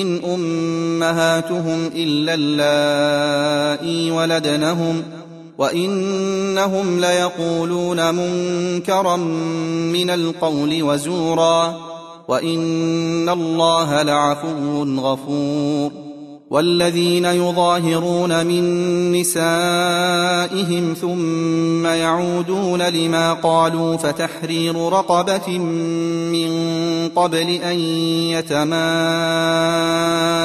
إن أمهاتهم إلا اللائي ولدنهم وإنهم ليقولون منكرا من القول وزورا وإن الله لعفو غفور والذين يظاهرون من نسائهم ثم يعودون لما قالوا فتحرير رقبة من قبل أن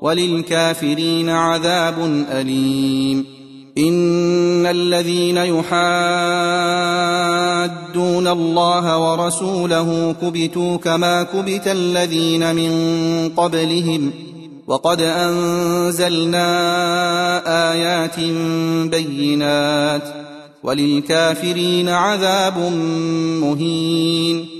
وللكافرين عذاب أليم. إن الذين يحادون الله ورسوله كبتوا كما كبت الذين من قبلهم. وقد أنزلنا آيات بينات. وللكافرين عذاب مهين.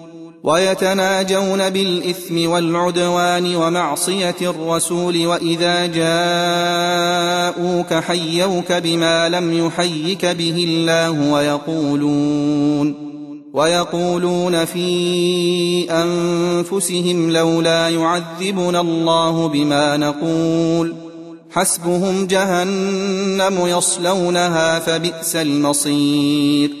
ويتناجون بالإثم والعدوان ومعصية الرسول وإذا جاءوك حيوك بما لم يحيك به الله ويقولون ويقولون في أنفسهم لولا يعذبنا الله بما نقول حسبهم جهنم يصلونها فبئس المصير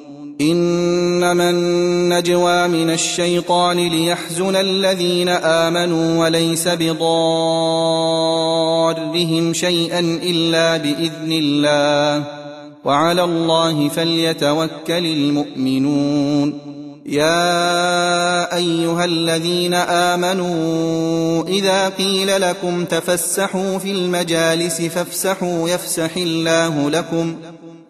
إنما النجوى من الشيطان ليحزن الذين آمنوا وليس بضارهم شيئا إلا بإذن الله. وعلى الله فليتوكل المؤمنون. يا أيها الذين آمنوا إذا قيل لكم تفسحوا في المجالس فافسحوا يفسح الله لكم.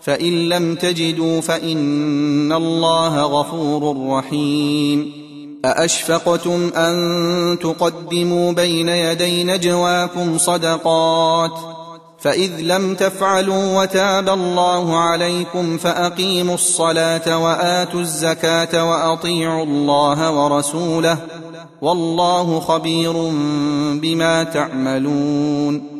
فإن لم تجدوا فإن الله غفور رحيم. أأشفقتم أن تقدموا بين يدي نجواكم صدقات؟ فإذ لم تفعلوا وتاب الله عليكم فأقيموا الصلاة وآتوا الزكاة وأطيعوا الله ورسوله. والله خبير بما تعملون.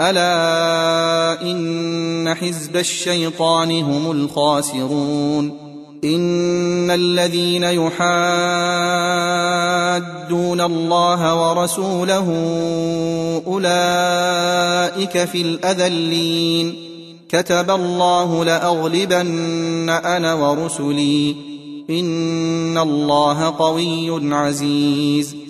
ألا إن حزب الشيطان هم الخاسرون إن الذين يحادون الله ورسوله أولئك في الأذلين. كتب الله لأغلبن أنا ورسلي. إن الله قوي عزيز.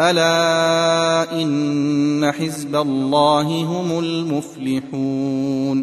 ألا إن حزب الله هم المفلحون